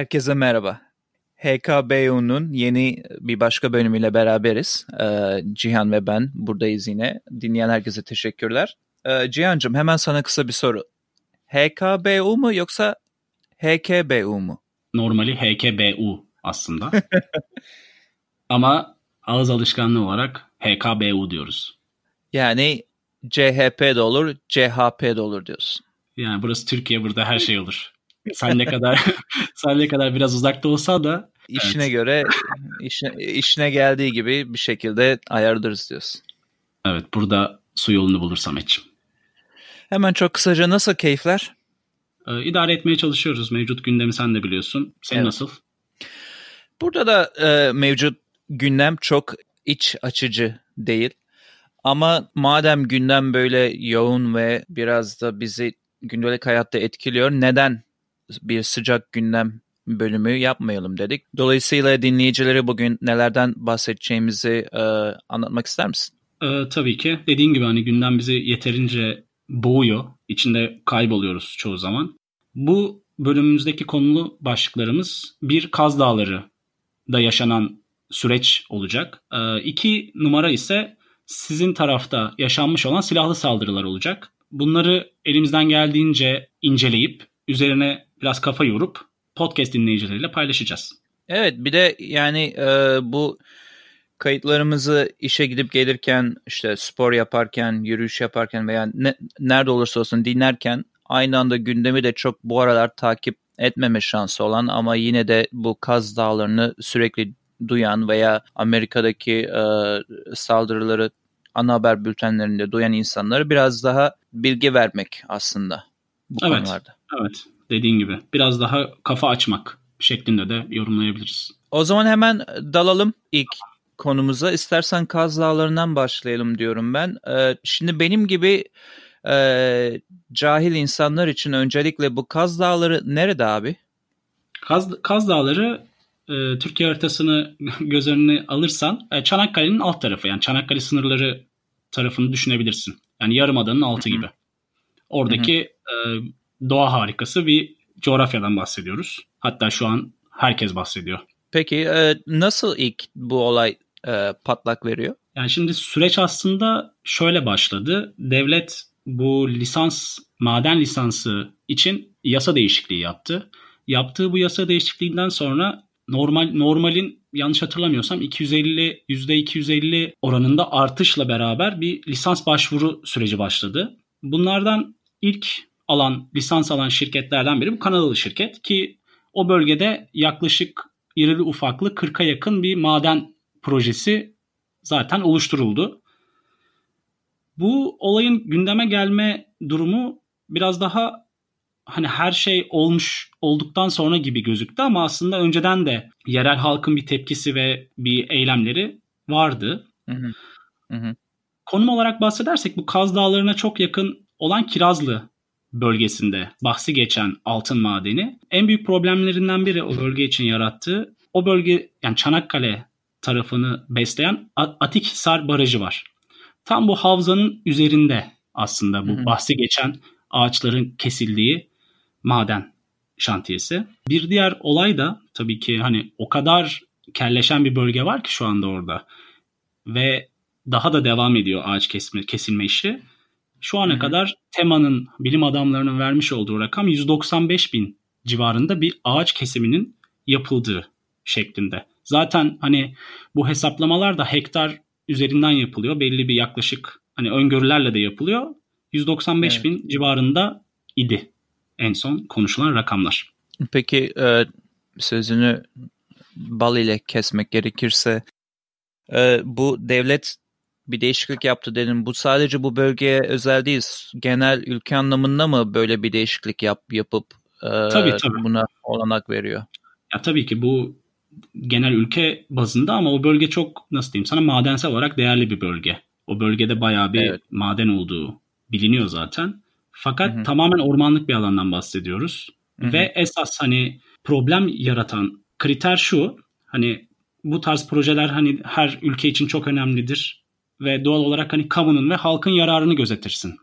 Herkese merhaba. HKBU'nun yeni bir başka bölümüyle beraberiz. Ee, Cihan ve ben buradayız yine. Dinleyen herkese teşekkürler. Ee, Cihan'cığım hemen sana kısa bir soru. HKBU mu yoksa HKBU mu? Normali HKBU aslında. Ama ağız alışkanlığı olarak HKBU diyoruz. Yani CHP de olur, CHP de olur diyorsun. Yani burası Türkiye, burada her şey olur. Sen ne kadar sen ne kadar biraz uzakta olsa da işine evet. göre işine, işine geldiği gibi bir şekilde ayarlarız diyorsun. Evet, burada su yolunu bulur Samet'ciğim. Hemen çok kısaca nasıl keyifler? Ee, idare etmeye çalışıyoruz. Mevcut gündemi sen de biliyorsun. Senin evet. nasıl? Burada da e, mevcut gündem çok iç açıcı değil. Ama madem gündem böyle yoğun ve biraz da bizi gündelik hayatta etkiliyor, neden bir sıcak gündem bölümü yapmayalım dedik. Dolayısıyla dinleyicileri bugün nelerden bahsedeceğimizi e, anlatmak ister misin? Ee, tabii ki. Dediğin gibi hani gündem bizi yeterince boğuyor. İçinde kayboluyoruz çoğu zaman. Bu bölümümüzdeki konulu başlıklarımız bir Kaz Dağları da yaşanan süreç olacak. Ee, iki numara ise sizin tarafta yaşanmış olan silahlı saldırılar olacak. Bunları elimizden geldiğince inceleyip üzerine biraz kafa yorup podcast dinleyicileriyle paylaşacağız. Evet bir de yani e, bu kayıtlarımızı işe gidip gelirken işte spor yaparken, yürüyüş yaparken veya ne, nerede olursa olsun dinlerken aynı anda gündemi de çok bu aralar takip etmeme şansı olan ama yine de bu Kaz Dağları'nı sürekli duyan veya Amerika'daki e, saldırıları ana haber bültenlerinde duyan insanlara biraz daha bilgi vermek aslında bu evet, konularda. Evet, dediğin gibi biraz daha kafa açmak şeklinde de yorumlayabiliriz. O zaman hemen dalalım ilk konumuza. İstersen Kaz Dağları'ndan başlayalım diyorum ben. Ee, şimdi benim gibi e, cahil insanlar için öncelikle bu Kaz Dağları nerede abi? Kaz, Kaz Dağları e, Türkiye haritasını göz önüne alırsan e, Çanakkale'nin alt tarafı yani Çanakkale sınırları tarafını düşünebilirsin. Yani Yarımada'nın altı gibi. Oradaki e, doğa harikası bir coğrafyadan bahsediyoruz. Hatta şu an herkes bahsediyor. Peki e, nasıl ilk bu olay e, patlak veriyor? Yani şimdi süreç aslında şöyle başladı. Devlet bu lisans, maden lisansı için yasa değişikliği yaptı. Yaptığı bu yasa değişikliğinden sonra normal normalin yanlış hatırlamıyorsam 250 %250 oranında artışla beraber bir lisans başvuru süreci başladı. Bunlardan ilk alan lisans alan şirketlerden biri bu Kanadalı şirket ki o bölgede yaklaşık irili ufaklı 40'a yakın bir maden projesi zaten oluşturuldu. Bu olayın gündeme gelme durumu biraz daha hani her şey olmuş olduktan sonra gibi gözüktü ama aslında önceden de yerel halkın bir tepkisi ve bir eylemleri vardı. Hı hı. Hı Konum olarak bahsedersek bu Kaz Dağları'na çok yakın olan Kirazlı bölgesinde bahsi geçen altın madeni en büyük problemlerinden biri o bölge için yarattığı o bölge yani Çanakkale tarafını besleyen Atikhisar Barajı var. Tam bu havzanın üzerinde aslında bu bahsi geçen ağaçların kesildiği maden şantiyesi. Bir diğer olay da tabii ki hani o kadar kelleşen bir bölge var ki şu anda orada ve daha da devam ediyor ağaç kesme, kesilme işi. Şu ana Hı-hı. kadar TEMA'nın bilim adamlarının vermiş olduğu rakam 195 bin civarında bir ağaç kesiminin yapıldığı şeklinde. Zaten hani bu hesaplamalar da hektar üzerinden yapılıyor. Belli bir yaklaşık hani öngörülerle de yapılıyor. 195 evet. bin civarında idi en son konuşulan rakamlar. Peki e, sözünü bal ile kesmek gerekirse e, bu devlet bir değişiklik yaptı dedim. Bu sadece bu bölgeye özel değil. Genel ülke anlamında mı böyle bir değişiklik yap yapıp e, tabii, tabii. buna olanak veriyor? Ya tabii ki bu genel ülke bazında ama o bölge çok nasıl diyeyim sana madensel olarak değerli bir bölge. O bölgede bayağı bir evet. maden olduğu biliniyor zaten. Fakat hı hı. tamamen ormanlık bir alandan bahsediyoruz. Hı hı. Ve esas hani problem yaratan kriter şu. Hani bu tarz projeler hani her ülke için çok önemlidir ve doğal olarak hani kamunun ve halkın yararını gözetirsin.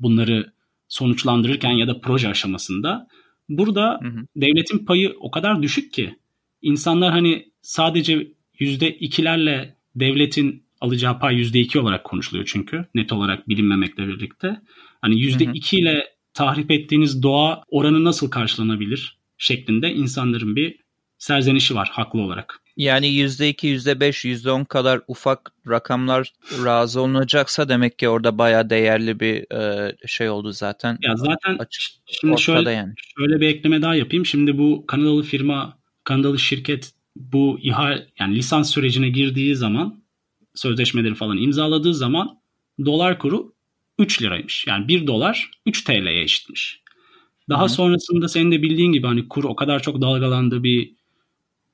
Bunları sonuçlandırırken ya da proje aşamasında Burada hı hı. devletin payı o kadar düşük ki insanlar hani sadece yüzde ikilerle devletin alacağı pay yüzde iki olarak konuşuluyor çünkü net olarak bilinmemekle birlikte. Hani yüzde iki ile tahrip ettiğiniz doğa oranı nasıl karşılanabilir şeklinde insanların bir serzenişi var haklı olarak. Yani %2, %5, %10 kadar ufak rakamlar razı olunacaksa demek ki orada bayağı değerli bir e, şey oldu zaten. Ya zaten Açık, şimdi şöyle, yani. şöyle bir ekleme daha yapayım. Şimdi bu Kanadalı firma, Kanadalı şirket bu ihal yani lisans sürecine girdiği zaman sözleşmeleri falan imzaladığı zaman dolar kuru 3 liraymış. Yani 1 dolar 3 TL'ye eşitmiş. Daha Hı-hı. sonrasında senin de bildiğin gibi hani kur o kadar çok dalgalandı bir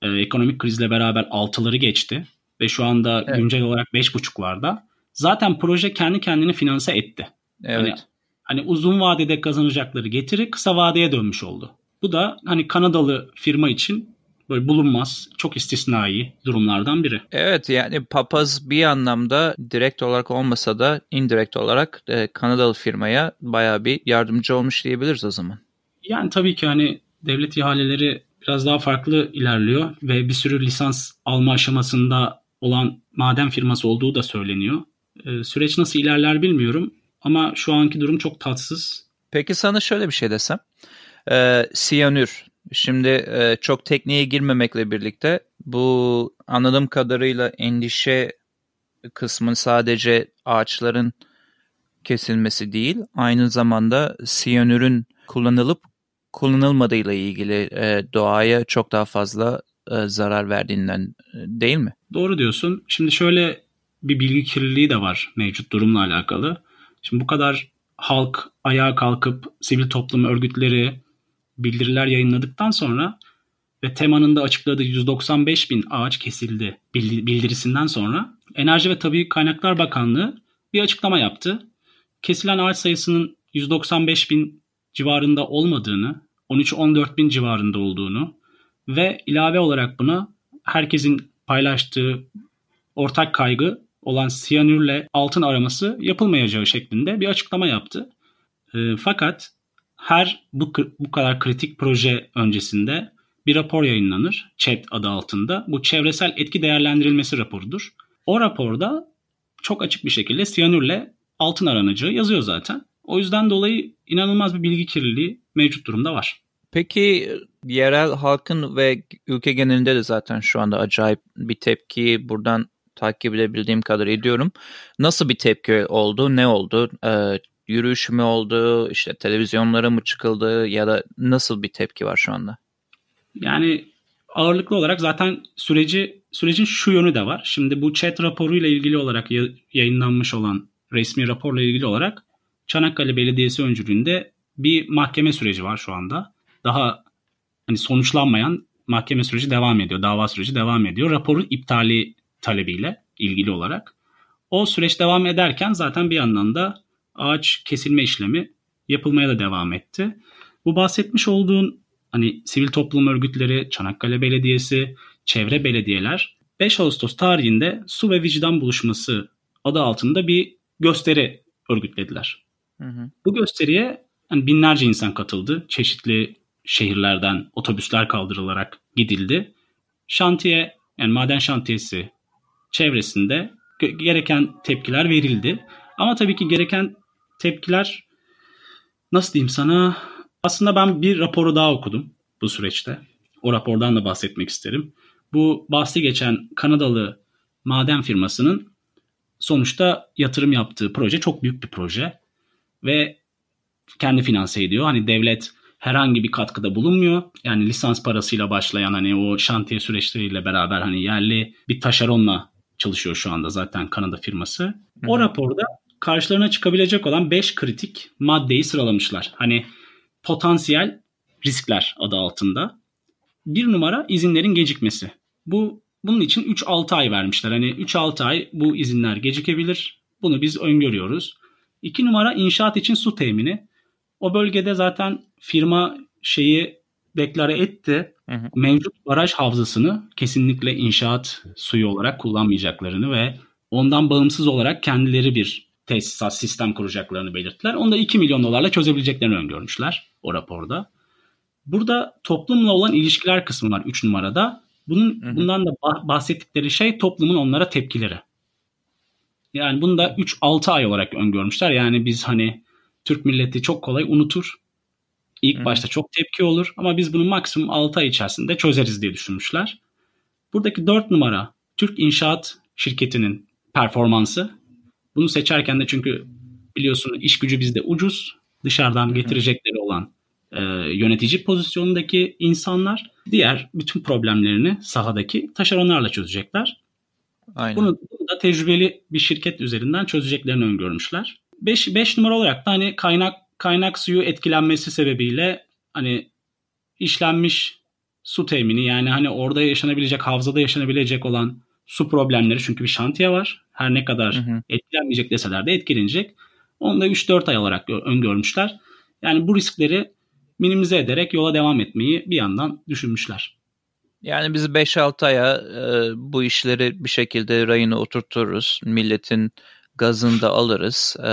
e, ekonomik krizle beraber altıları geçti ve şu anda evet. güncel olarak 5.5'larda. Zaten proje kendi kendini finanse etti. Evet. Hani, hani uzun vadede kazanacakları getiri kısa vadeye dönmüş oldu. Bu da hani Kanadalı firma için böyle bulunmaz, çok istisnai durumlardan biri. Evet yani papaz bir anlamda direkt olarak olmasa da indirekt olarak e, Kanadalı firmaya bayağı bir yardımcı olmuş diyebiliriz o zaman. Yani tabii ki hani devlet ihaleleri biraz daha farklı ilerliyor ve bir sürü lisans alma aşamasında olan maden firması olduğu da söyleniyor. Ee, süreç nasıl ilerler bilmiyorum ama şu anki durum çok tatsız. Peki sana şöyle bir şey desem. Ee, siyanür. Şimdi e, çok tekniğe girmemekle birlikte bu anladığım kadarıyla endişe kısmı sadece ağaçların kesilmesi değil, aynı zamanda siyanürün kullanılıp kullanılmadığıyla ilgili e, doğaya çok daha fazla e, zarar verdiğinden e, değil mi? Doğru diyorsun. Şimdi şöyle bir bilgi kirliliği de var mevcut durumla alakalı. Şimdi bu kadar halk ayağa kalkıp sivil toplum örgütleri bildiriler yayınladıktan sonra ve temanın da açıkladığı 195 bin ağaç kesildi bildirisinden sonra Enerji ve Tabi Kaynaklar Bakanlığı bir açıklama yaptı. Kesilen ağaç sayısının 195 bin civarında olmadığını 13-14 bin civarında olduğunu ve ilave olarak buna herkesin paylaştığı ortak kaygı olan siyanürle altın araması yapılmayacağı şeklinde bir açıklama yaptı. E, fakat her bu, bu kadar kritik proje öncesinde bir rapor yayınlanır. ÇED adı altında. Bu çevresel etki değerlendirilmesi raporudur. O raporda çok açık bir şekilde siyanürle altın aranacağı yazıyor zaten. O yüzden dolayı inanılmaz bir bilgi kirliliği mevcut durumda var. Peki yerel halkın ve ülke genelinde de zaten şu anda acayip bir tepki buradan takip edebildiğim kadar ediyorum. Nasıl bir tepki oldu? Ne oldu? Ee, yürüyüş mü oldu? İşte televizyonlara mı çıkıldı? Ya da nasıl bir tepki var şu anda? Yani ağırlıklı olarak zaten süreci sürecin şu yönü de var. Şimdi bu chat raporuyla ilgili olarak yayınlanmış olan resmi raporla ilgili olarak Çanakkale Belediyesi öncülüğünde bir mahkeme süreci var şu anda. Daha hani sonuçlanmayan mahkeme süreci devam ediyor. Dava süreci devam ediyor. Raporun iptali talebiyle ilgili olarak. O süreç devam ederken zaten bir yandan da ağaç kesilme işlemi yapılmaya da devam etti. Bu bahsetmiş olduğun hani sivil toplum örgütleri, Çanakkale Belediyesi, çevre belediyeler 5 Ağustos tarihinde su ve vicdan buluşması adı altında bir gösteri örgütlediler. Hı hı. Bu gösteriye yani binlerce insan katıldı. Çeşitli şehirlerden otobüsler kaldırılarak gidildi. Şantiye yani maden şantiyesi çevresinde gereken tepkiler verildi. Ama tabii ki gereken tepkiler nasıl diyeyim sana aslında ben bir raporu daha okudum bu süreçte. O rapordan da bahsetmek isterim. Bu bahsi geçen Kanadalı maden firmasının sonuçta yatırım yaptığı proje çok büyük bir proje ve kendi finanse ediyor. Hani devlet herhangi bir katkıda bulunmuyor. Yani lisans parasıyla başlayan hani o şantiye süreçleriyle beraber hani yerli bir taşeronla çalışıyor şu anda zaten Kanada firması. O raporda karşılarına çıkabilecek olan 5 kritik maddeyi sıralamışlar. Hani potansiyel riskler adı altında. Bir numara izinlerin gecikmesi. Bu bunun için 3-6 ay vermişler. Hani 3-6 ay bu izinler gecikebilir. Bunu biz öngörüyoruz. İki numara inşaat için su temini. O bölgede zaten firma şeyi deklare etti. Hı hı. Mevcut baraj havzasını kesinlikle inşaat suyu olarak kullanmayacaklarını ve ondan bağımsız olarak kendileri bir tesisat sistem kuracaklarını belirttiler. Onu da 2 milyon dolarla çözebileceklerini öngörmüşler o raporda. Burada toplumla olan ilişkiler kısmı var 3 numarada. Bunun hı hı. bundan da bahsettikleri şey toplumun onlara tepkileri. Yani bunu da 3-6 ay olarak öngörmüşler. Yani biz hani Türk milleti çok kolay unutur. İlk hı. başta çok tepki olur ama biz bunu maksimum 6 ay içerisinde çözeriz diye düşünmüşler. Buradaki 4 numara Türk İnşaat şirketinin performansı. Bunu seçerken de çünkü biliyorsun iş gücü bizde ucuz. Dışarıdan getirecekleri olan e, yönetici pozisyonundaki insanlar diğer bütün problemlerini sahadaki taşeronlarla çözecekler. Aynen. Bunu, bunu da tecrübeli bir şirket üzerinden çözeceklerini öngörmüşler. 5 numara olarak da hani kaynak kaynak suyu etkilenmesi sebebiyle hani işlenmiş su temini yani hani orada yaşanabilecek havzada yaşanabilecek olan su problemleri çünkü bir şantiye var. Her ne kadar hı hı. etkilenmeyecek deseler de etkilenecek. Onu da 3-4 ay olarak öngörmüşler. Yani bu riskleri minimize ederek yola devam etmeyi bir yandan düşünmüşler. Yani biz 5-6 aya e, bu işleri bir şekilde rayına oturturuz. Milletin gazını da alırız. E,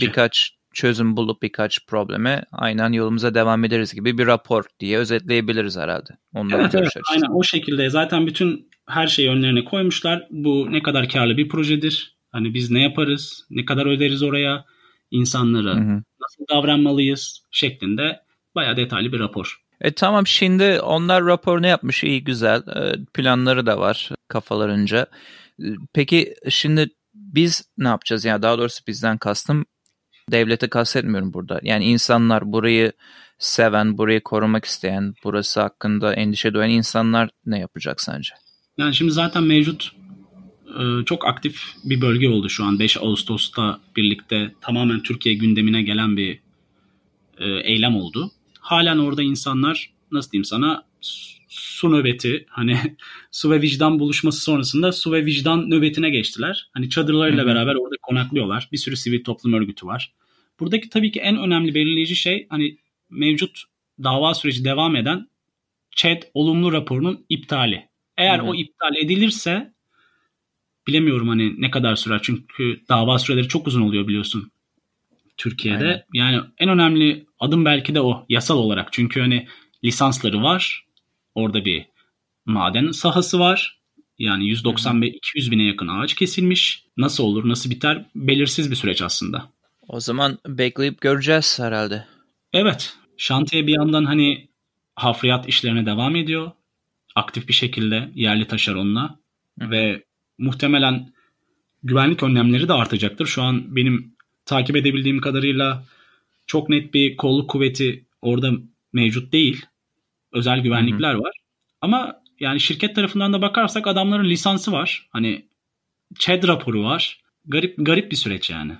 birkaç çözüm bulup birkaç probleme aynen yolumuza devam ederiz gibi bir rapor diye özetleyebiliriz herhalde. Ondan evet evet aynen o şekilde. Zaten bütün her şeyi önlerine koymuşlar. Bu ne kadar karlı bir projedir. Hani biz ne yaparız, ne kadar öderiz oraya, insanlara hı hı. nasıl davranmalıyız şeklinde bayağı detaylı bir rapor. E tamam şimdi onlar rapor ne yapmış iyi güzel e, planları da var kafalarınca. E, peki şimdi biz ne yapacağız yani daha doğrusu bizden kastım devlete kastetmiyorum burada. Yani insanlar burayı seven, burayı korumak isteyen, burası hakkında endişe duyan insanlar ne yapacak sence? Yani şimdi zaten mevcut e, çok aktif bir bölge oldu şu an. 5 Ağustos'ta birlikte tamamen Türkiye gündemine gelen bir eylem oldu halen orada insanlar nasıl diyeyim sana su nöbeti hani su ve vicdan buluşması sonrasında su ve vicdan nöbetine geçtiler. Hani çadırlarıyla Hı-hı. beraber orada konaklıyorlar. Bir sürü sivil toplum örgütü var. Buradaki tabii ki en önemli belirleyici şey hani mevcut dava süreci devam eden ÇED olumlu raporunun iptali. Eğer Hı-hı. o iptal edilirse bilemiyorum hani ne kadar sürer çünkü dava süreleri çok uzun oluyor biliyorsun. Türkiye'de. Aynen. Yani en önemli adım belki de o yasal olarak. Çünkü hani lisansları var. Orada bir maden sahası var. Yani 190 ve 200 bine yakın ağaç kesilmiş. Nasıl olur, nasıl biter belirsiz bir süreç aslında. O zaman bekleyip göreceğiz herhalde. Evet. Şantiye bir yandan hani hafriyat işlerine devam ediyor. Aktif bir şekilde yerli taşeronla. Hı. Ve muhtemelen güvenlik önlemleri de artacaktır. Şu an benim takip edebildiğim kadarıyla çok net bir kolluk kuvveti orada mevcut değil. Özel güvenlikler Hı-hı. var. Ama yani şirket tarafından da bakarsak adamların lisansı var. Hani ÇED raporu var. Garip garip bir süreç yani.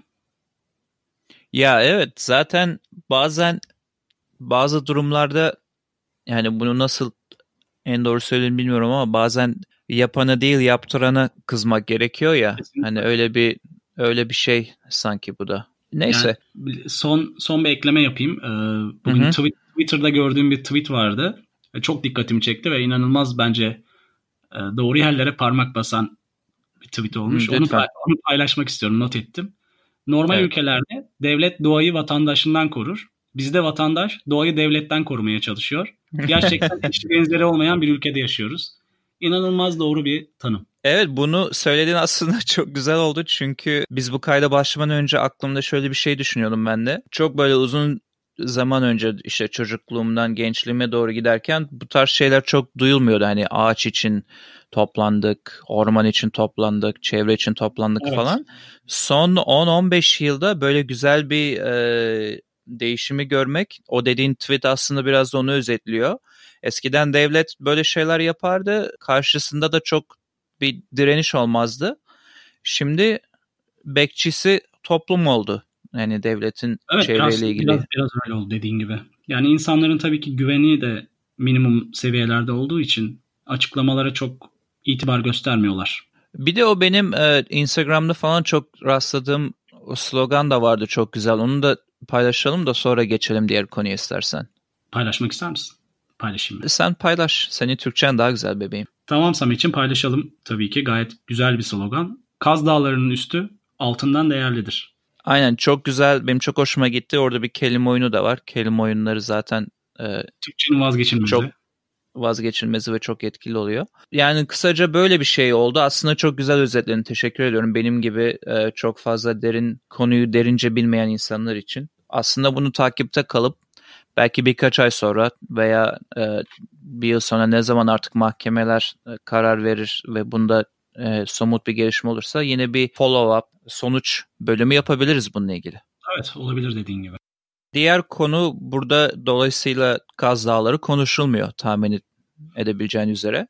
Ya evet zaten bazen bazı durumlarda yani bunu nasıl en doğru söyleyeyim bilmiyorum ama bazen yapana değil yaptırana kızmak gerekiyor ya. Kesinlikle. Hani öyle bir Öyle bir şey sanki bu da. Neyse. Yani son son bir ekleme yapayım. Ee, bugün Hı-hı. Twitter'da gördüğüm bir tweet vardı. Çok dikkatimi çekti ve inanılmaz bence e, doğru yerlere parmak basan bir tweet olmuş. Hı, onu, onu paylaşmak istiyorum. Not ettim. Normal evet. ülkelerde devlet doğayı vatandaşından korur. Bizde vatandaş doğayı devletten korumaya çalışıyor. Gerçekten hiç benzeri olmayan bir ülkede yaşıyoruz. İnanılmaz doğru bir tanım. Evet bunu söylediğin aslında çok güzel oldu çünkü biz bu kayda başlamadan önce aklımda şöyle bir şey düşünüyordum ben de. Çok böyle uzun zaman önce işte çocukluğumdan gençliğime doğru giderken bu tarz şeyler çok duyulmuyordu. Hani ağaç için toplandık, orman için toplandık, çevre için toplandık evet. falan. Son 10-15 yılda böyle güzel bir e, değişimi görmek, o dediğin tweet aslında biraz da onu özetliyor. Eskiden devlet böyle şeyler yapardı. Karşısında da çok bir direniş olmazdı. Şimdi bekçisi toplum oldu. Yani devletin evet, çevreyle biraz, ilgili. Biraz, biraz öyle oldu dediğin gibi. Yani insanların tabii ki güveni de minimum seviyelerde olduğu için açıklamalara çok itibar göstermiyorlar. Bir de o benim e, Instagram'da falan çok rastladığım o slogan da vardı çok güzel. Onu da paylaşalım da sonra geçelim diğer konuya istersen. Paylaşmak ister misin? Paylaşayım. Sen paylaş. Senin Türkçen daha güzel bebeğim. Tamam Samet'ciğim paylaşalım tabii ki. Gayet güzel bir slogan. Kaz Dağları'nın üstü altından değerlidir. Aynen çok güzel. Benim çok hoşuma gitti. Orada bir kelime oyunu da var. Kelime oyunları zaten e, Türkçenin vazgeçilmezi. Çok vazgeçilmezi ve çok etkili oluyor. Yani kısaca böyle bir şey oldu. Aslında çok güzel özetlerini teşekkür ediyorum. Benim gibi e, çok fazla derin konuyu derince bilmeyen insanlar için. Aslında bunu takipte kalıp belki birkaç ay sonra veya e, bir yıl sonra ne zaman artık mahkemeler e, karar verir ve bunda e, somut bir gelişme olursa yine bir follow-up sonuç bölümü yapabiliriz bununla ilgili. Evet olabilir dediğin gibi. Diğer konu burada dolayısıyla Kaz Dağları konuşulmuyor tahmin edebileceğin üzere.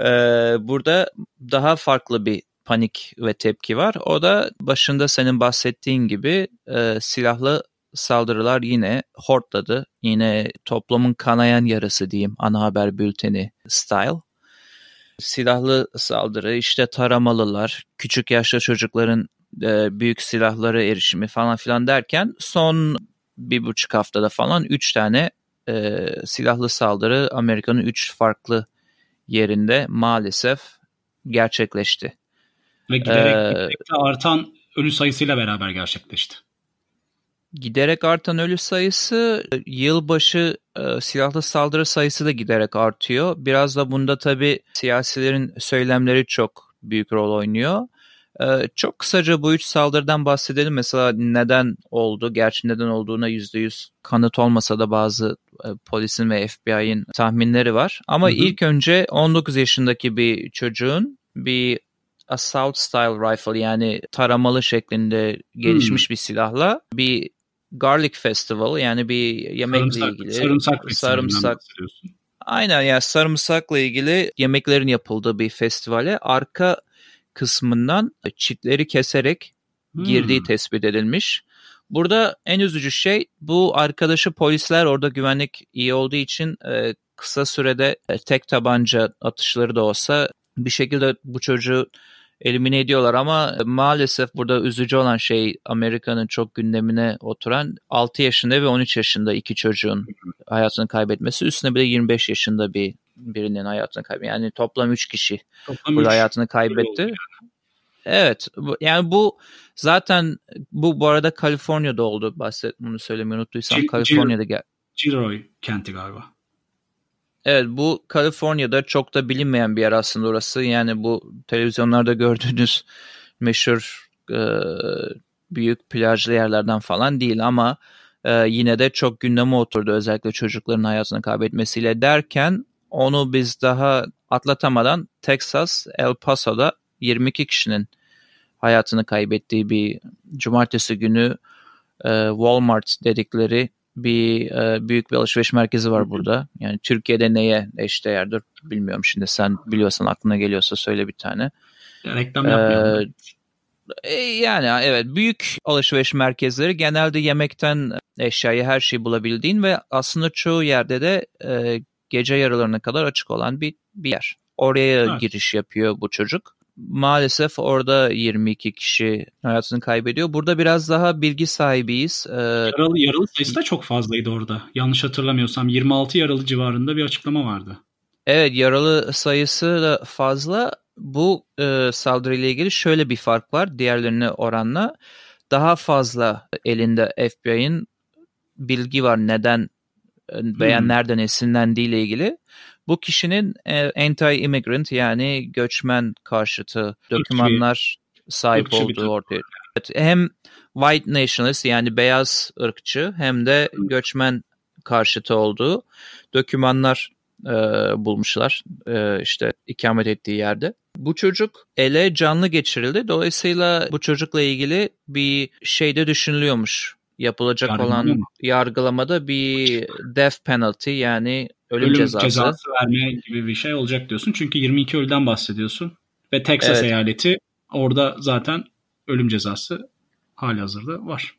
ee, burada daha farklı bir panik ve tepki var. O da başında senin bahsettiğin gibi e, silahlı saldırılar yine hortladı. Yine toplumun kanayan yarası diyeyim ana haber bülteni style. Silahlı saldırı işte taramalılar, küçük yaşta çocukların e, büyük silahlara erişimi falan filan derken son bir buçuk haftada falan üç tane e, silahlı saldırı Amerika'nın üç farklı yerinde maalesef gerçekleşti. Ve giderek, ee, giderek artan ölü sayısıyla beraber gerçekleşti. Giderek artan ölü sayısı, yılbaşı e, silahlı saldırı sayısı da giderek artıyor. Biraz da bunda tabii siyasilerin söylemleri çok büyük rol oynuyor. Ee, çok kısaca bu üç saldırıdan bahsedelim. Mesela neden oldu? Gerçi neden olduğuna yüzde yüz kanıt olmasa da bazı e, polisin ve FBI'nin tahminleri var. Ama hı hı. ilk önce 19 yaşındaki bir çocuğun bir assault style rifle yani taramalı şeklinde gelişmiş hmm. bir silahla bir garlic festival yani bir yemekle sarımsak, ilgili sarımsak sarımsak Aynen yani sarımsakla ilgili yemeklerin yapıldığı bir festivale arka kısmından çitleri keserek girdiği hmm. tespit edilmiş. Burada en üzücü şey bu arkadaşı polisler orada güvenlik iyi olduğu için e, kısa sürede e, tek tabanca atışları da olsa bir şekilde bu çocuğu elimine ediyorlar ama maalesef burada üzücü olan şey Amerika'nın çok gündemine oturan 6 yaşında ve 13 yaşında iki çocuğun hayatını kaybetmesi üstüne bir de 25 yaşında bir birinin hayatını kaybetti. Yani toplam 3 kişi toplam burada üç hayatını kaybetti. Evet yani bu zaten bu bu arada Kaliforniya'da oldu bahset bunu söylemeyi unuttuysam Kaliforniya'da gel. Gilroy kenti galiba. Evet bu Kaliforniya'da çok da bilinmeyen bir yer aslında orası. Yani bu televizyonlarda gördüğünüz meşhur e, büyük plajlı yerlerden falan değil ama e, yine de çok gündeme oturdu özellikle çocukların hayatını kaybetmesiyle derken onu biz daha atlatamadan Texas El Paso'da 22 kişinin hayatını kaybettiği bir cumartesi günü e, Walmart dedikleri bir e, büyük bir alışveriş merkezi var burada. Yani Türkiye'de neye eşdeğerdir bilmiyorum şimdi. Sen biliyorsan aklına geliyorsa söyle bir tane. Ya, reklam yapmıyorum. Ee, yani evet büyük alışveriş merkezleri genelde yemekten eşyayı her şeyi bulabildiğin ve aslında çoğu yerde de e, gece yarılarına kadar açık olan bir, bir yer. Oraya evet. giriş yapıyor bu çocuk maalesef orada 22 kişi hayatını kaybediyor. Burada biraz daha bilgi sahibiyiz. Ee, yaralı, yaralı sayısı da çok fazlaydı orada. Yanlış hatırlamıyorsam 26 yaralı civarında bir açıklama vardı. Evet yaralı sayısı da fazla. Bu e, saldırıyla ilgili şöyle bir fark var diğerlerine oranla. Daha fazla elinde FBI'nin bilgi var neden veya hmm. nereden esinlendiği ile ilgili. Bu kişinin e, anti-immigrant yani göçmen karşıtı dokümanlar sahip ırkçı olduğu ortaya. Evet, hem white nationalist yani beyaz ırkçı hem de göçmen karşıtı olduğu dokümanlar e, bulmuşlar e, işte ikamet ettiği yerde. Bu çocuk ele canlı geçirildi. Dolayısıyla bu çocukla ilgili bir şeyde düşünülüyormuş. Yapılacak Yargılama olan mı? yargılamada bir death penalty yani ölüm, ölüm cezası. cezası verme gibi bir şey olacak diyorsun. Çünkü 22 ölüden bahsediyorsun. Ve Texas evet. eyaleti orada zaten ölüm cezası hali hazırda var.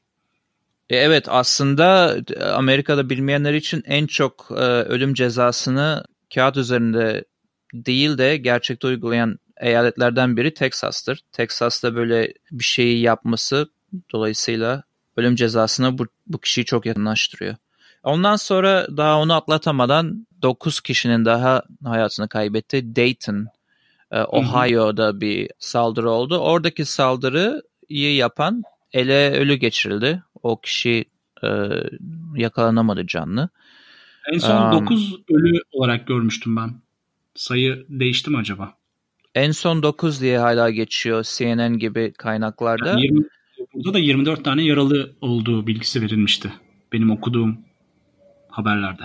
E, evet aslında Amerika'da bilmeyenler için en çok e, ölüm cezasını kağıt üzerinde değil de gerçekte uygulayan eyaletlerden biri Texas'tır. Texas'ta böyle bir şeyi yapması dolayısıyla ölüm cezasına bu, bu kişiyi çok yakınlaştırıyor. Ondan sonra daha onu atlatamadan 9 kişinin daha hayatını kaybetti. Dayton, e, Ohio'da bir saldırı oldu. Oradaki saldırıyı yapan ele ölü geçirildi. O kişi e, yakalanamadı canlı. En son um, 9 ölü olarak görmüştüm ben. Sayı değişti mi acaba? En son 9 diye hala geçiyor CNN gibi kaynaklarda. Yani 20, burada da 24 tane yaralı olduğu bilgisi verilmişti. Benim okuduğum haberlerde.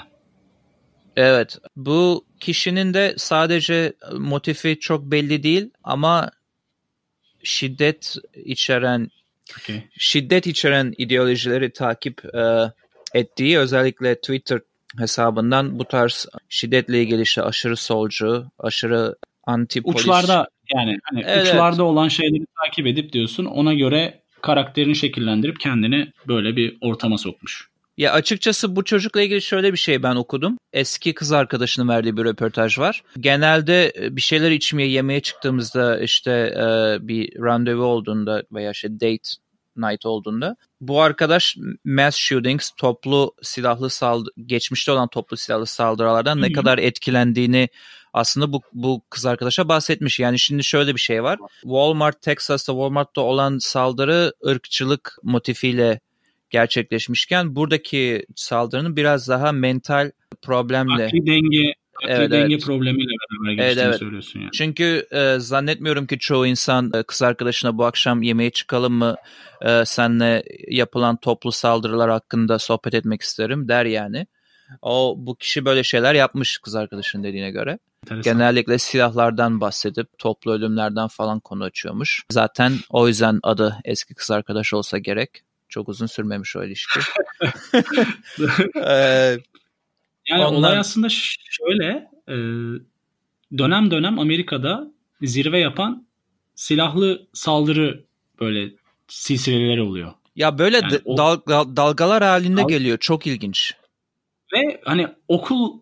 Evet. Bu kişinin de sadece motifi çok belli değil ama şiddet içeren okay. şiddet içeren ideolojileri takip e, ettiği özellikle Twitter hesabından bu tarz şiddetle ilgili işte aşırı solcu, aşırı anti polis. Uçlarda yani hani evet. uçlarda olan şeyleri takip edip diyorsun ona göre karakterini şekillendirip kendini böyle bir ortama sokmuş. Ya açıkçası bu çocukla ilgili şöyle bir şey ben okudum. Eski kız arkadaşının verdiği bir röportaj var. Genelde e, bir şeyler içmeye, yemeye çıktığımızda işte e, bir randevu olduğunda veya işte date night olduğunda bu arkadaş mass shootings, toplu silahlı saldı geçmişte olan toplu silahlı saldırılardan ne kadar etkilendiğini aslında bu, bu kız arkadaşa bahsetmiş. Yani şimdi şöyle bir şey var. Walmart, Texas'ta Walmart'ta olan saldırı ırkçılık motifiyle gerçekleşmişken buradaki saldırının biraz daha mental problemle akli denge akli evet, denge evet. problemiyle beraber geçtiğini evet, evet. söylüyorsun yani. Çünkü e, zannetmiyorum ki çoğu insan e, kız arkadaşına bu akşam yemeğe çıkalım mı e, senle yapılan toplu saldırılar hakkında sohbet etmek isterim der yani. O bu kişi böyle şeyler yapmış kız arkadaşın dediğine göre. Enteresan. Genellikle silahlardan bahsedip toplu ölümlerden falan konu açıyormuş. Zaten o yüzden adı eski kız arkadaş olsa gerek. Çok uzun sürmemiş o ilişki. ee, yani ondan... olay aslında şöyle e, dönem dönem Amerika'da zirve yapan silahlı saldırı böyle silsileleri oluyor. Ya böyle yani o, dal, dalgalar halinde dal, geliyor. Çok ilginç. Ve hani okul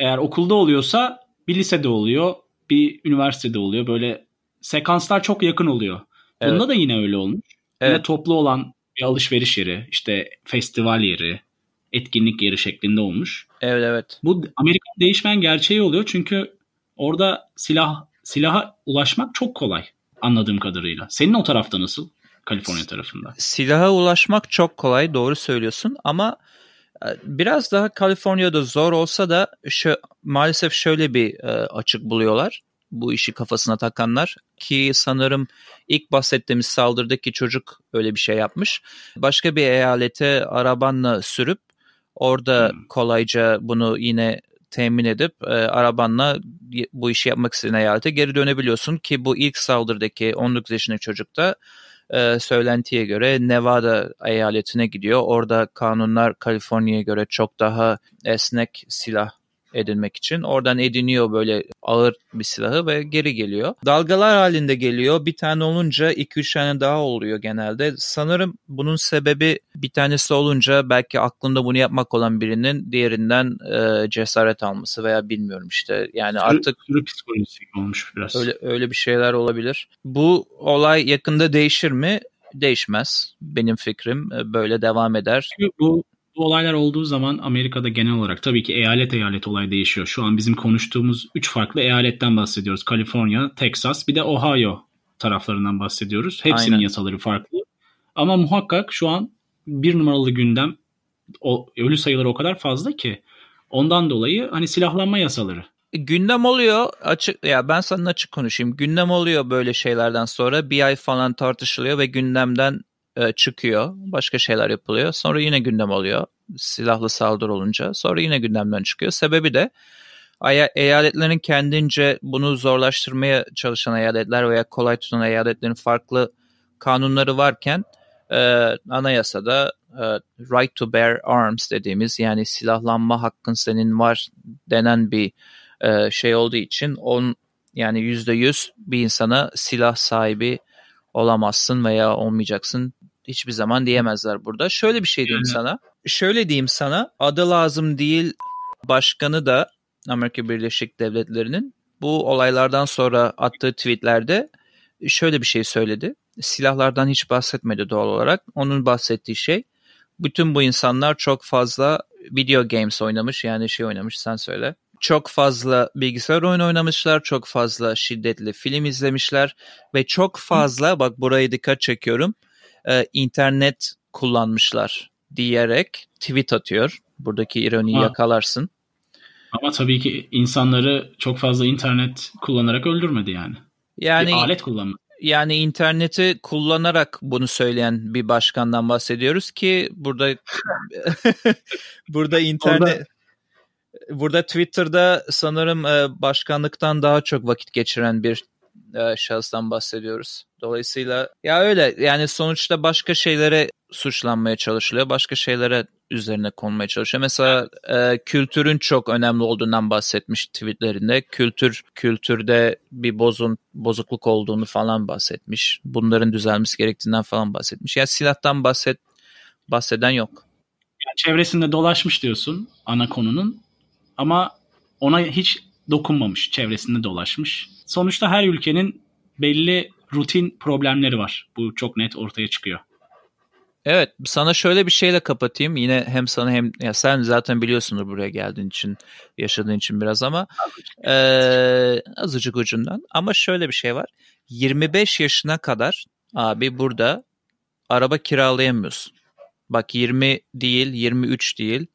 eğer okulda oluyorsa bir lisede oluyor, bir üniversitede oluyor. Böyle sekanslar çok yakın oluyor. Evet. Bunda da yine öyle olmuş. Evet. Yine toplu olan bir alışveriş yeri, işte festival yeri, etkinlik yeri şeklinde olmuş. Evet evet. Bu Amerikan değişmen gerçeği oluyor çünkü orada silah silaha ulaşmak çok kolay anladığım kadarıyla. Senin o tarafta nasıl? Kaliforniya tarafında. Silaha ulaşmak çok kolay doğru söylüyorsun ama biraz daha Kaliforniya'da zor olsa da şu, maalesef şöyle bir e, açık buluyorlar bu işi kafasına takanlar ki sanırım ilk bahsettiğimiz saldırıdaki çocuk öyle bir şey yapmış. Başka bir eyalete arabanla sürüp orada hmm. kolayca bunu yine temin edip e, arabanla bu işi yapmak istediğin eyalete geri dönebiliyorsun ki bu ilk saldırıdaki 19 yaşındaki çocuk da e, söylentiye göre Nevada eyaletine gidiyor. Orada kanunlar Kaliforniya'ya göre çok daha esnek silah edinmek için. Oradan ediniyor böyle ağır bir silahı ve geri geliyor. Dalgalar halinde geliyor. Bir tane olunca 2-3 tane daha oluyor genelde. Sanırım bunun sebebi bir tanesi olunca belki aklında bunu yapmak olan birinin diğerinden e, cesaret alması veya bilmiyorum işte. Yani artık sürü psikolojisi olmuş biraz. Öyle, öyle bir şeyler olabilir. Bu olay yakında değişir mi? Değişmez. Benim fikrim e, böyle devam eder. Bu bu olaylar olduğu zaman Amerika'da genel olarak tabii ki eyalet eyalet olay değişiyor. Şu an bizim konuştuğumuz 3 farklı eyaletten bahsediyoruz. Kaliforniya, Texas bir de Ohio taraflarından bahsediyoruz. Hepsinin Aynen. yasaları farklı. Ama muhakkak şu an bir numaralı gündem o, ölü sayıları o kadar fazla ki ondan dolayı hani silahlanma yasaları. E, gündem oluyor açık ya ben sana açık konuşayım. Gündem oluyor böyle şeylerden sonra bir ay falan tartışılıyor ve gündemden e, çıkıyor. Başka şeyler yapılıyor. Sonra yine gündem oluyor. Silahlı saldırı olunca. Sonra yine gündemden çıkıyor. Sebebi de eyaletlerin kendince bunu zorlaştırmaya çalışan eyaletler veya kolay tutan eyaletlerin farklı kanunları varken e, anayasada e, right to bear arms dediğimiz yani silahlanma hakkın senin var denen bir e, şey olduğu için on yani yüzde yüz bir insana silah sahibi olamazsın veya olmayacaksın hiçbir zaman diyemezler burada. Şöyle bir şey diyeyim yani. sana. Şöyle diyeyim sana. Adı lazım değil başkanı da Amerika Birleşik Devletleri'nin bu olaylardan sonra attığı tweetlerde şöyle bir şey söyledi. Silahlardan hiç bahsetmedi doğal olarak. Onun bahsettiği şey bütün bu insanlar çok fazla video games oynamış yani şey oynamış sen söyle. Çok fazla bilgisayar oyunu oynamışlar, çok fazla şiddetli film izlemişler ve çok fazla bak burayı dikkat çekiyorum e, internet kullanmışlar diyerek tweet atıyor. Buradaki ironiyi Ha. yakalarsın. Ama tabii ki insanları çok fazla internet kullanarak öldürmedi yani. Yani bir alet kullanmadı. yani interneti kullanarak bunu söyleyen bir başkandan bahsediyoruz ki burada burada internet burada Twitter'da sanırım e, başkanlıktan daha çok vakit geçiren bir e, şahıstan bahsediyoruz. Dolayısıyla ya öyle yani sonuçta başka şeylere suçlanmaya çalışılıyor. Başka şeylere üzerine konmaya çalışıyor. Mesela e, kültürün çok önemli olduğundan bahsetmiş tweetlerinde. Kültür kültürde bir bozun bozukluk olduğunu falan bahsetmiş. Bunların düzelmesi gerektiğinden falan bahsetmiş. Yani silahtan bahset bahseden yok. Yani çevresinde dolaşmış diyorsun ana konunun ama ona hiç dokunmamış. Çevresinde dolaşmış. Sonuçta her ülkenin belli rutin problemleri var. Bu çok net ortaya çıkıyor. Evet, sana şöyle bir şeyle kapatayım. Yine hem sana hem ya sen zaten biliyorsundur buraya geldiğin için, yaşadığın için biraz ama eee, azıcık ucundan. Ama şöyle bir şey var. 25 yaşına kadar abi burada araba kiralayamıyorsun. Bak 20 değil, 23 değil,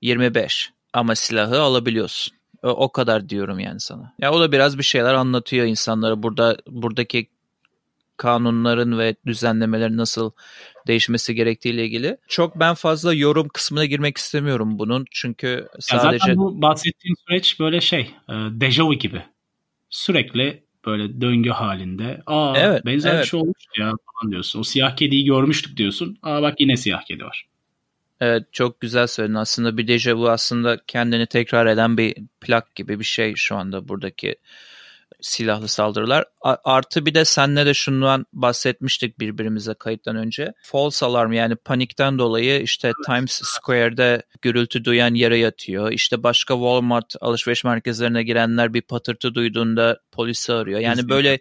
25. Ama silahı alabiliyorsun. O, kadar diyorum yani sana. Ya o da biraz bir şeyler anlatıyor insanlara. Burada buradaki kanunların ve düzenlemelerin nasıl değişmesi gerektiğiyle ilgili. Çok ben fazla yorum kısmına girmek istemiyorum bunun. Çünkü Ya sadece zaten bu bahsettiğin süreç böyle şey, e, dejavu gibi. Sürekli böyle döngü halinde. Aa Evet, benzer evet. bir şey olmuş ya falan diyorsun. O siyah kediyi görmüştük diyorsun. Aa bak yine siyah kedi var. Evet çok güzel söyledin. Aslında bir dejavu aslında kendini tekrar eden bir plak gibi bir şey şu anda buradaki silahlı saldırılar. Artı bir de senle de şundan bahsetmiştik birbirimize kayıttan önce. False alarm yani panikten dolayı işte Times Square'de gürültü duyan yere yatıyor. İşte başka Walmart alışveriş merkezlerine girenler bir patırtı duyduğunda polisi arıyor. Yani böyle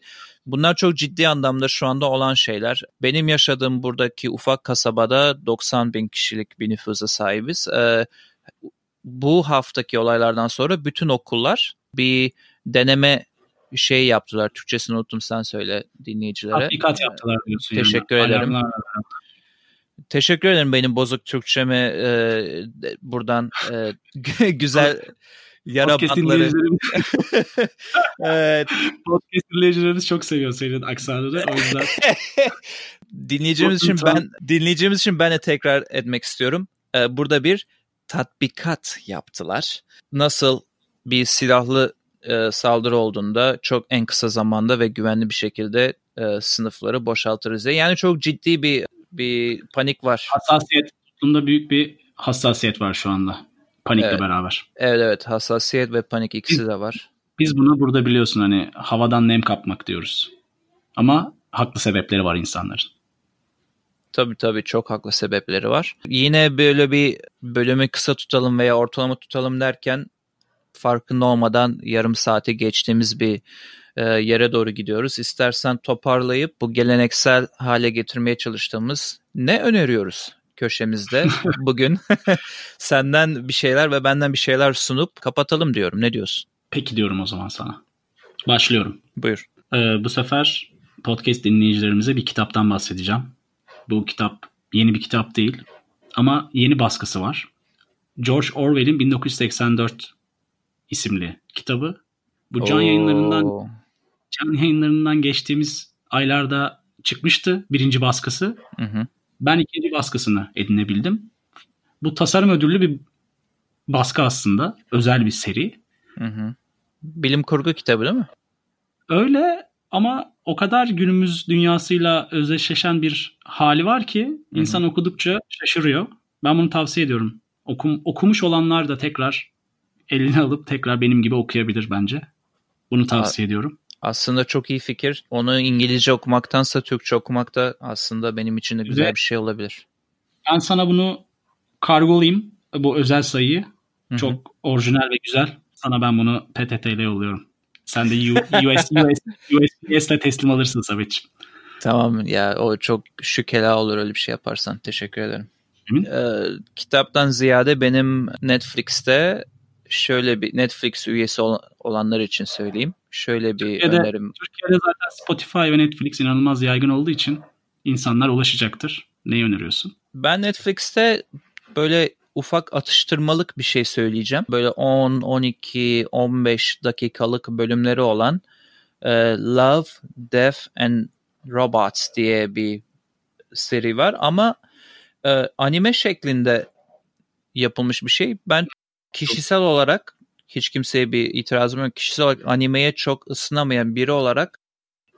Bunlar çok ciddi anlamda şu anda olan şeyler. Benim yaşadığım buradaki ufak kasabada 90 bin kişilik bir nüfusa sahibiz. Ee, bu haftaki olaylardan sonra bütün okullar bir deneme şey yaptılar. Türkçesini unuttum sen söyle dinleyicilere. Tatbikat yaptılar diyorsun. Teşekkür yani. ederim. Teşekkür ederim benim bozuk Türkçemi e, buradan e, güzel yara Podcast Evet, podcast dinleyicilerimiz çok seviyor senin aksanını. O yüzden dinleyicimiz için ben dinleyicimiz için ben de tekrar etmek istiyorum. Ee, burada bir tatbikat yaptılar. Nasıl bir silahlı e, saldırı olduğunda çok en kısa zamanda ve güvenli bir şekilde e, sınıfları boşaltırız diye. Yani çok ciddi bir bir panik var. hassasiyet, toplumda büyük bir hassasiyet var şu anda. Panikle Evet. beraber. Evet evet hassasiyet ve panik ikisi de var. Biz bunu burada biliyorsun hani havadan nem kapmak diyoruz. Ama haklı sebepleri var insanların. Tabii tabii çok haklı sebepleri var. Yine böyle bir bölümü kısa tutalım veya ortalama tutalım derken farkında olmadan yarım saati geçtiğimiz bir e, yere doğru gidiyoruz. İstersen toparlayıp bu geleneksel hale getirmeye çalıştığımız ne öneriyoruz köşemizde bugün senden bir şeyler ve benden bir şeyler sunup kapatalım diyorum. Ne diyorsun? Peki diyorum o zaman sana. Başlıyorum. Buyur. Ee, bu sefer podcast dinleyicilerimize bir kitaptan bahsedeceğim. Bu kitap yeni bir kitap değil ama yeni baskısı var. George Orwell'in 1984 isimli kitabı. Bu can Oo. yayınlarından can yayınlarından geçtiğimiz aylarda çıkmıştı birinci baskısı. Hı hı. Ben ikinci baskısını edinebildim. Bu tasarım ödüllü bir baskı aslında. Özel bir seri. Hı hı. Bilim kurgu kitabı değil mi? Öyle ama o kadar günümüz dünyasıyla özdeşleşen bir hali var ki insan okudukça şaşırıyor. Ben bunu tavsiye ediyorum. Okum, okumuş olanlar da tekrar eline alıp tekrar benim gibi okuyabilir bence. Bunu tavsiye ediyorum. Aslında çok iyi fikir. Onu İngilizce okumaktansa Türkçe okumak da aslında benim için de güzel bir şey olabilir. Ben sana bunu kargolayayım. Bu özel sayıyı. Çok orijinal ve güzel. Sana ben bunu PTT ile yolluyorum. Sen de US, US, USPS ile teslim alırsın Samet'ciğim. Tamam ya o çok şükela olur öyle bir şey yaparsan. Teşekkür ederim. Ee, kitaptan ziyade benim Netflix'te şöyle bir Netflix üyesi ol- olanlar için söyleyeyim. Şöyle bir Türkiye'de- önerim. Türkiye'de zaten Spotify ve Netflix inanılmaz yaygın olduğu için insanlar ulaşacaktır. Neyi öneriyorsun? Ben Netflix'te böyle ufak atıştırmalık bir şey söyleyeceğim. Böyle 10, 12, 15 dakikalık bölümleri olan e, Love, Death and Robots diye bir seri var ama e, anime şeklinde yapılmış bir şey. Ben kişisel olarak hiç kimseye bir itirazım yok. Kişisel olarak animeye çok ısınamayan biri olarak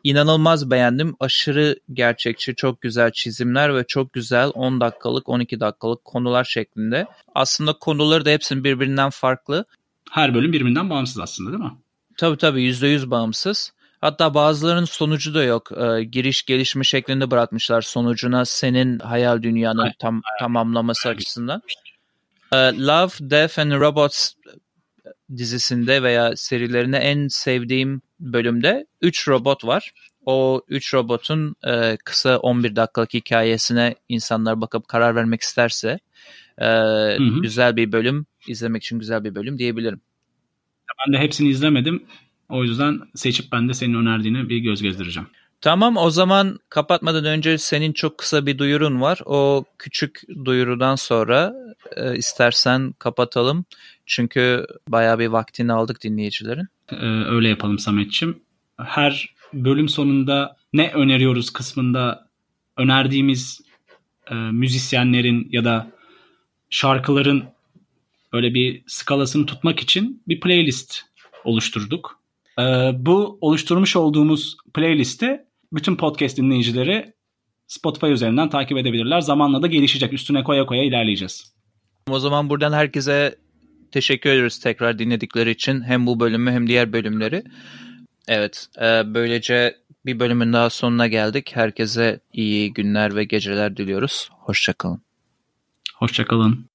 inanılmaz beğendim. Aşırı gerçekçi, çok güzel çizimler ve çok güzel 10 dakikalık, 12 dakikalık konular şeklinde. Aslında konuları da hepsinin birbirinden farklı. Her bölüm birbirinden bağımsız aslında değil mi? Tabii tabii %100 bağımsız. Hatta bazılarının sonucu da yok. Ee, giriş gelişme şeklinde bırakmışlar sonucuna senin hayal dünyanı tam tamamlaması açısından. Ee, Love, Death and Robots dizisinde veya serilerine en sevdiğim bölümde 3 robot var. O 3 robotun e, kısa 11 dakikalık hikayesine insanlar bakıp karar vermek isterse e, hı hı. güzel bir bölüm, izlemek için güzel bir bölüm diyebilirim. Ben de hepsini izlemedim. O yüzden seçip ben de senin önerdiğine bir göz gezdireceğim. Tamam o zaman kapatmadan önce senin çok kısa bir duyurun var. O küçük duyurudan sonra e, istersen kapatalım. Çünkü bayağı bir vaktini aldık dinleyicilerin. Ee, öyle yapalım Sametçim. Her bölüm sonunda ne öneriyoruz kısmında önerdiğimiz e, müzisyenlerin ya da şarkıların öyle bir skalasını tutmak için bir playlist oluşturduk. E, bu oluşturmuş olduğumuz playlisti bütün podcast dinleyicileri Spotify üzerinden takip edebilirler. Zamanla da gelişecek. Üstüne koya koya ilerleyeceğiz. O zaman buradan herkese teşekkür ederiz tekrar dinledikleri için. Hem bu bölümü hem diğer bölümleri. Evet, e, böylece bir bölümün daha sonuna geldik. Herkese iyi günler ve geceler diliyoruz. Hoşçakalın. Hoşçakalın.